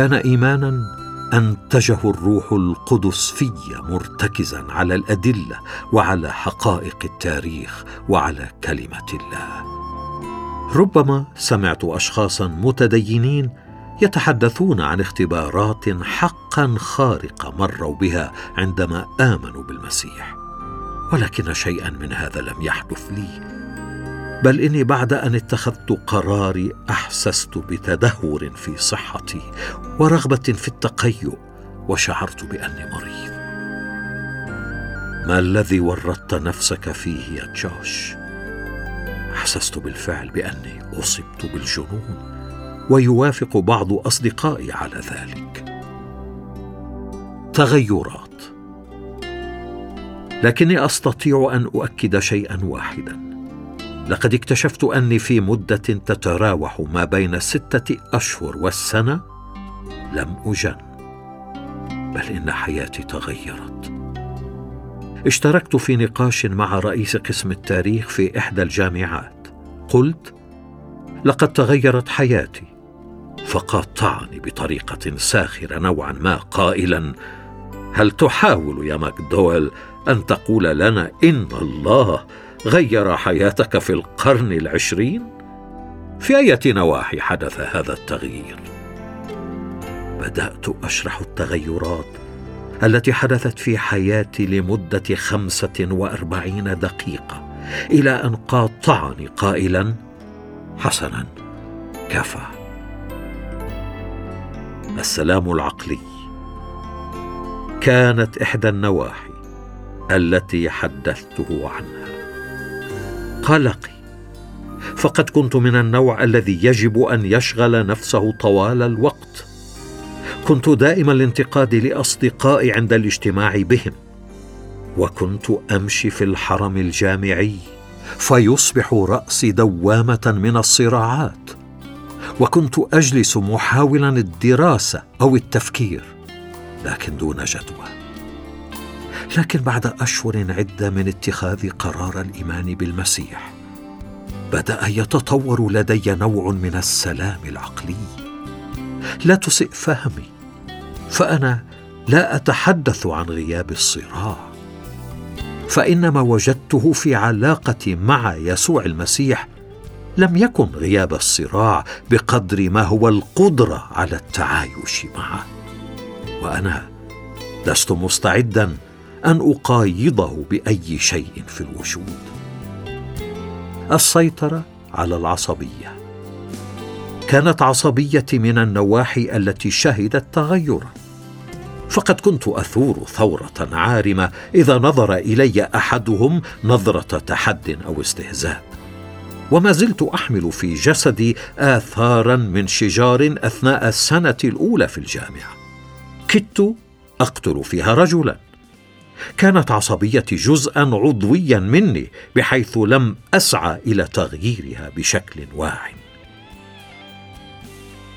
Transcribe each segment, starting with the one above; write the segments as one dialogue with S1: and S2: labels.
S1: كان إيمانا انتجه الروح القدس في مرتكزا على الأدلة وعلى حقائق التاريخ وعلى كلمة الله. ربما سمعت اشخاصا متدينين يتحدثون عن اختبارات حقا خارقة مروا بها عندما آمنوا بالمسيح. ولكن شيئا من هذا لم يحدث لي. بل إني بعد أن اتخذت قراري أحسست بتدهور في صحتي ورغبة في التقيؤ وشعرت بأني مريض. ما الذي ورطت نفسك فيه يا جوش؟ أحسست بالفعل بأني أصبت بالجنون ويوافق بعض أصدقائي على ذلك. تغيرات. لكني أستطيع أن أؤكد شيئا واحدا. لقد اكتشفت أني في مدة تتراوح ما بين ستة أشهر والسنة. لم أجن بل إن حياتي تغيرت. اشتركت في نقاش مع رئيس قسم التاريخ في إحدى الجامعات. قلت لقد تغيرت حياتي فقاطعني بطريقة ساخرة نوعا ما. قائلا هل تحاول يا ماكدويل أن تقول لنا إن الله غير حياتك في القرن العشرين؟ في أية نواحي حدث هذا التغيير. بدأت أشرح التغيرات التي حدثت في حياتي لمدة خمسة وأربعين دقيقة إلى أن قاطعني قائلا حسنا كفى. السلام العقلي. كانت إحدى النواحي التي حدثته عنها. قلقي فقد كنت من النوع الذي يجب أن يشغل نفسه طوال الوقت. كنت دائم الانتقاد لأصدقائي عند الاجتماع بهم. وكنت أمشي في الحرم الجامعي فيصبح رأسي دوامة من الصراعات. وكنت أجلس محاولا الدراسة أو التفكير لكن دون جدوى. لكن بعد أشهر عدة من اتخاذ قرار الإيمان بالمسيح بدأ يتطور لدي نوع من السلام العقلي. لا تسئ فهمي فأنا لا أتحدث عن غياب الصراع فإنما وجدته في علاقتي مع يسوع المسيح لم يكن غياب الصراع بقدر ما هو القدرة على التعايش معه. وأنا لست مستعدا أن أقايضه بأي شيء في الوجود. السيطرة على العصبية. كانت عصبيتي من النواحي التي شهدت تغيرا. فقد كنت أثور ثورة عارمة إذا نظر إلي أحدهم نظرة تحد أو استهزاء. وما زلت أحمل في جسدي آثارا من شجار أثناء السنة الأولى في الجامعة. كدت أقتل فيها رجلا. كانت عصبيتي جزءا عضويا مني بحيث لم أسعى إلى تغييرها بشكل واع.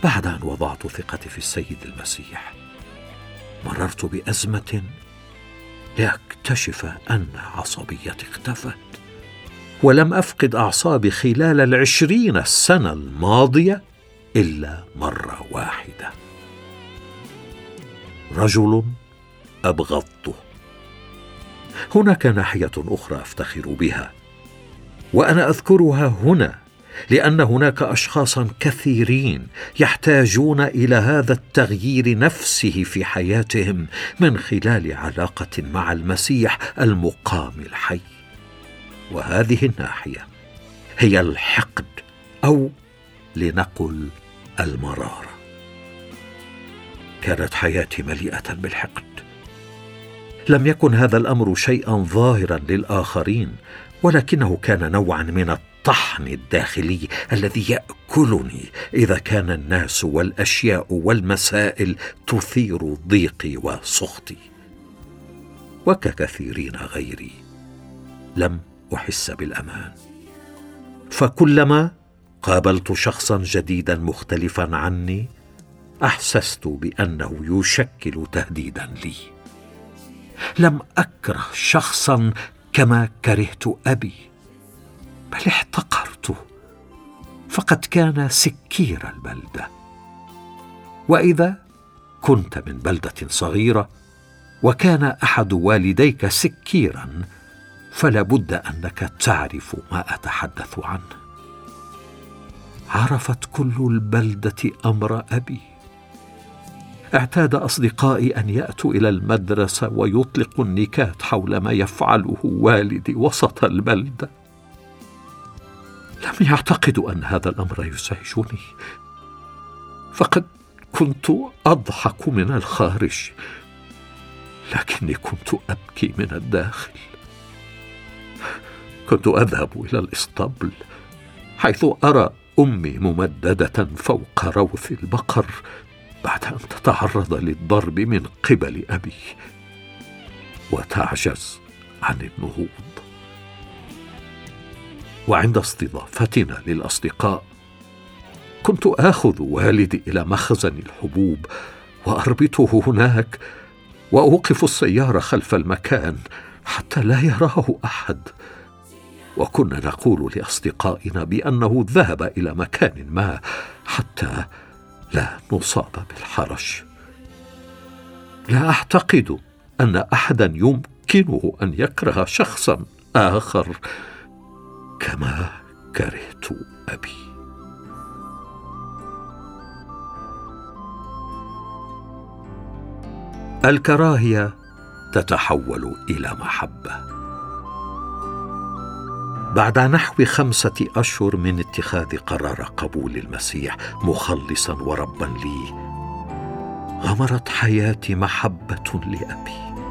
S1: بعد أن وضعت ثقتي في السيد المسيح مررت بأزمة لاكتشف أن عصبيتي اختفت ولم أفقد أعصابي خلال العشرين السنة الماضية إلا مرة واحدة. رجل أبغضته. هناك ناحية أخرى أفتخر بها وأنا أذكرها هنا لأن هناك اشخاصا كثيرين يحتاجون إلى هذا التغيير نفسه في حياتهم من خلال علاقة مع المسيح المقام الحي. وهذه الناحية هي الحقد أو لنقل المرارة. كانت حياتي مليئة بالحقد. لم يكن هذا الأمر شيئا ظاهرا للآخرين ولكنه كان نوعا من الطحن الداخلي الذي يأكلني إذا كان الناس والأشياء والمسائل تثير ضيقي وسخطي وككثيرين غيري لم أحس بالأمان. فكلما قابلت شخصا جديدا مختلفا عني أحسست بأنه يشكل تهديدا لي. لم أكره شخصا كما كرهت أبي بل احتقرته فقد كان سكير البلدة. وإذا كنت من بلدة صغيرة وكان أحد والديك سكيرا فلا بد أنك تعرف ما أتحدث عنه. عرفت كل البلدة أمر أبي. اعتاد أصدقائي أن يأتوا إلى المدرسة ويطلقوا النكات حول ما يفعله والدي وسط البلده لم يعتقدوا أن هذا الأمر يزعجني. فقد كنت أضحك من الخارج لكني كنت أبكي من الداخل. كنت أذهب إلى الإسطبل حيث أرى أمي ممددة فوق روث البقر. بعد أن تتعرض للضرب من قبل أبي وتعجز عن النهوض. وعند استضافتنا للأصدقاء كنت آخذ والدي إلى مخزن الحبوب وأربطه هناك وأوقف السيارة خلف المكان حتى لا يراه أحد. وكنا نقول لأصدقائنا بأنه ذهب إلى مكان ما حتى لا نصاب بالحرج. لا أعتقد أن أحدا يمكنه أن يكره شخصا آخر. كما كرهت أبي. الكراهية تتحول إلى محبة. بعد نحو خمسة أشهر من اتخاذ قرار قبول المسيح مخلصا وربا لي غمرت حياتي محبة لأبي.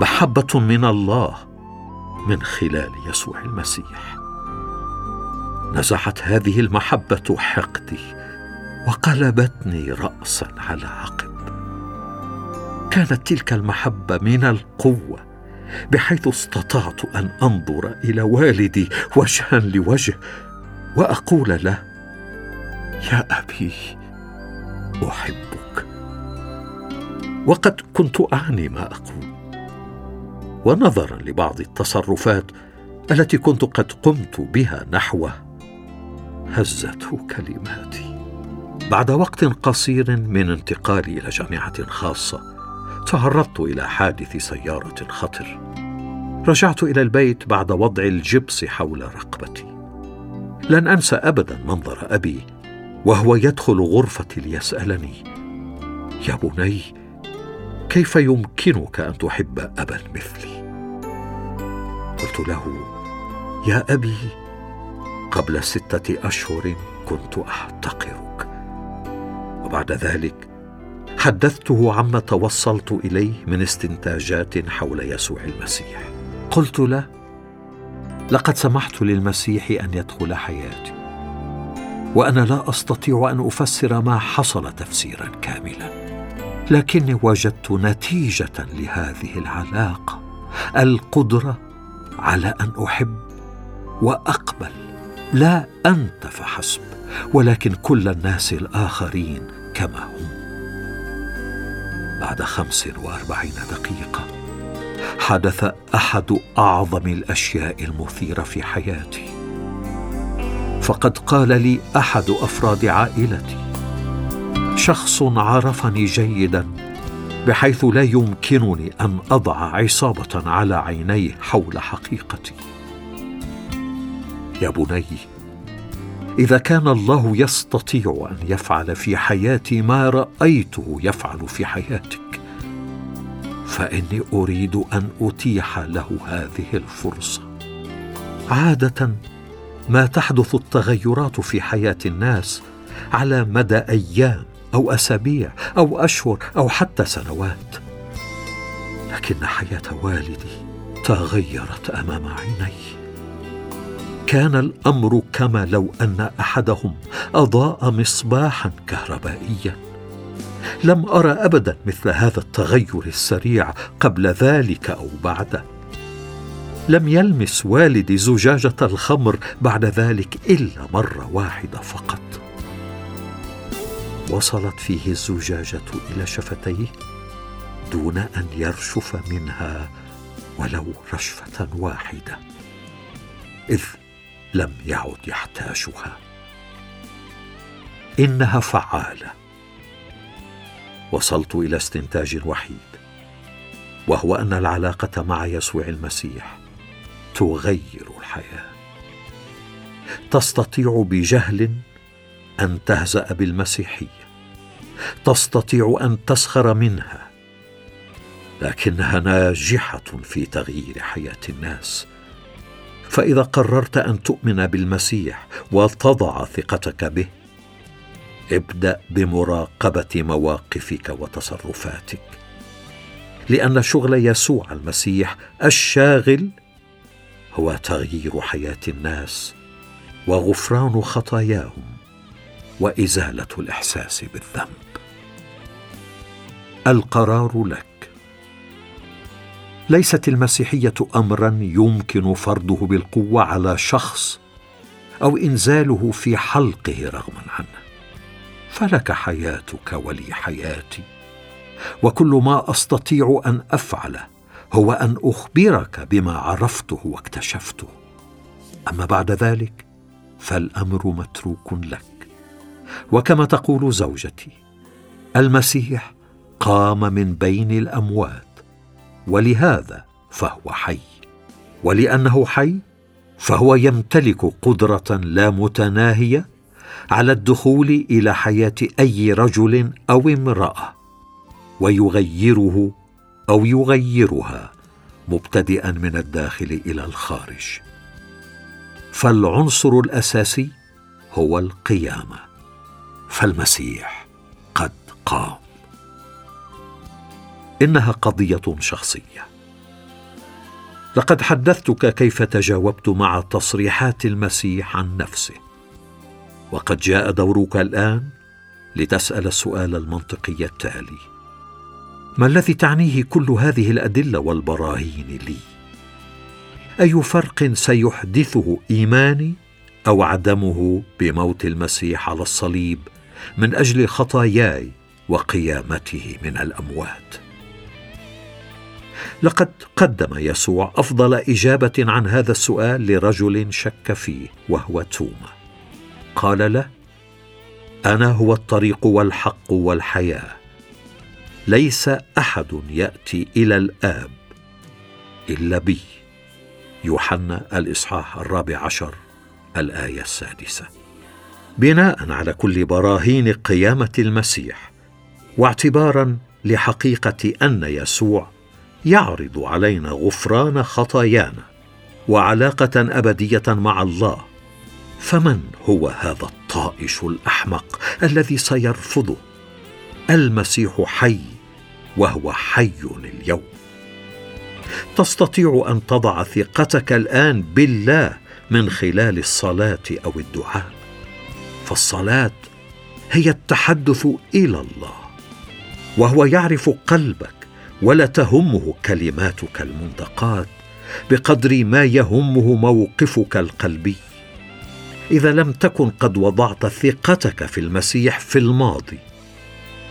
S1: محبة من الله من خلال يسوع المسيح. نزعت هذه المحبة حقدي وقلبتني راسا على عقب. كانت تلك المحبة من القوة بحيث استطعت أن أنظر إلى والدي وجها لوجه وأقول له يا أبي أحبك. وقد كنت أعني ما أقول. ونظرا لبعض التصرفات التي كنت قد قمت بها نحوه. هزته كلماتي. بعد وقت قصير من انتقالي إلى جامعة خاصة تعرضت إلى حادث سيارة خطر. رجعت إلى البيت بعد وضع الجبس حول رقبتي. لن أنسى ابدا منظر أبي وهو يدخل غرفتي ليسألني يا بني كيف يمكنك أن تحب أبا مثلي؟ قلت له يا أبي قبل ستة أشهر كنت أحتقرك وبعد ذلك حدثته عما توصلت إليه من استنتاجات حول يسوع المسيح. قلت له لقد سمحت للمسيح أن يدخل حياتي وأنا لا أستطيع أن أفسر ما حصل تفسيرا كاملا لكني وجدت نتيجة لهذه العلاقة القدرة على أن أحب وأقبل لا أنت فحسب ولكن كل الناس الآخرين كما هم. بعد خمس وأربعين دقيقة حدث أحد أعظم الأشياء المثيرة في حياتي. فقد قال لي أحد أفراد عائلتي شخص عرفني جيدا بحيث لا يمكنني أن أضع عصابة على عينيه حول حقيقتي. يا بني إذا كان الله يستطيع أن يفعل في حياتي ما رأيته يفعل في حياتك فإني أريد أن أتيح له هذه الفرصة. عادة ما تحدث التغيرات في حياة الناس على مدى أيام أو أسابيع أو أشهر أو حتى سنوات لكن حياة والدي تغيرت أمام عيني. كان الأمر كما لو أن أحدهم أضاء مصباحا كهربائيا. لم أرى ابدا مثل هذا التغير السريع قبل ذلك أو بعده. لم يلمس والدي زجاجة الخمر بعد ذلك إلا مرة واحدة فقط. وصلت فيه الزجاجة إلى شفتيه دون أن يرشف منها ولو رشفة واحدة. إذ لم يعد يحتاجها. إنها فعالة. وصلت إلى استنتاج وحيد وهو أن العلاقة مع يسوع المسيح تغير الحياة. تستطيع بجهل أن تهزأ بالمسيحية. تستطيع أن تسخر منها. لكنها ناجحة في تغيير حياة الناس. فإذا قررت أن تؤمن بالمسيح وتضع ثقتك به ابدأ بمراقبة مواقفك وتصرفاتك. لأن شغل يسوع المسيح الشاغل هو تغيير حياة الناس وغفران خطاياهم وإزالة الإحساس بالذنب. القرار لك. ليست المسيحية امرا يمكن فرضه بالقوة على شخص أو إنزاله في حلقه رغما عنه. فلك حياتك ولي حياتي وكل ما أستطيع أن افعله هو أن أخبرك بما عرفته واكتشفته. أما بعد ذلك فالأمر متروك لك. وكما تقول زوجتي المسيح قام من بين الأموات. ولهذا فهو حي. ولأنه حي فهو يمتلك قدرة لا متناهية على الدخول إلى حياة أي رجل أو امرأة ويغيره أو يغيرها مبتدئا من الداخل إلى الخارج. فالعنصر الأساسي هو القيامة. فالمسيح قد قام. إنها قضية شخصية. لقد حدثتك كيف تجاوبت مع تصريحات المسيح عن نفسه. وقد جاء دورك الآن لتسأل السؤال المنطقي التالي. ما الذي تعنيه كل هذه الأدلة والبراهين لي؟ أي فرق سيحدثه إيماني أو عدمه بموت المسيح على الصليب من أجل خطاياي وقيامته من الأموات؟ لقد قدم يسوع أفضل إجابة عن هذا السؤال لرجل شك فيه وهو توما قال له أنا هو الطريق والحق والحياة. ليس أحد يأتي إلى الآب إلا بي. يوحنا الإصحاح الرابع عشر الآية السادسة. بناء على كل براهين قيامة المسيح واعتبارا لحقيقة أن يسوع يعرض علينا غفران خطايانا وعلاقة أبدية مع الله. فمن هو هذا الطائش الأحمق الذي سيرفضه؟ المسيح حي وهو حي اليوم. تستطيع أن تضع ثقتك الآن بالله من خلال الصلاة أو الدعاء. فالصلاة هي التحدث إلى الله وهو يعرف قلبك ولا تهمه كلماتك المنتقات بقدر ما يهمه موقفك القلبي. إذا لم تكن قد وضعت ثقتك في المسيح في الماضي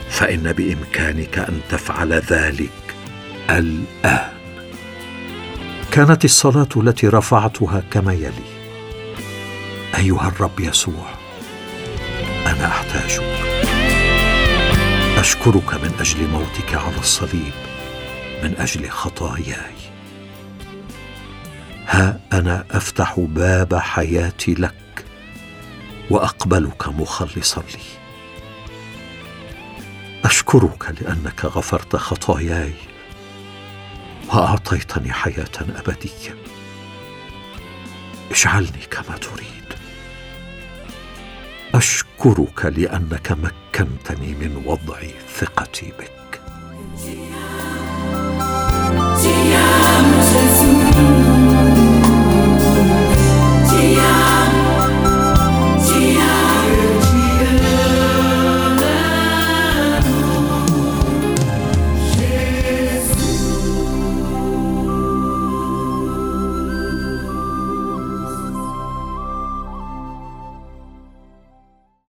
S1: فإن بإمكانك أن تفعل ذلك الآن. كانت الصلاة التي رفعتها كما يلي. أيها الرب يسوع أنا أحتاجك. أشكرك من أجل موتك على الصليب. من أجل خطاياي. ها أنا أفتح باب حياتي لك وأقبلك مخلصا لي. أشكرك لأنك غفرت خطاياي وأعطيتني حياة أبدية. اجعلني كما تريد. أشكرك لأنك مكنتني من وضع ثقتي بك.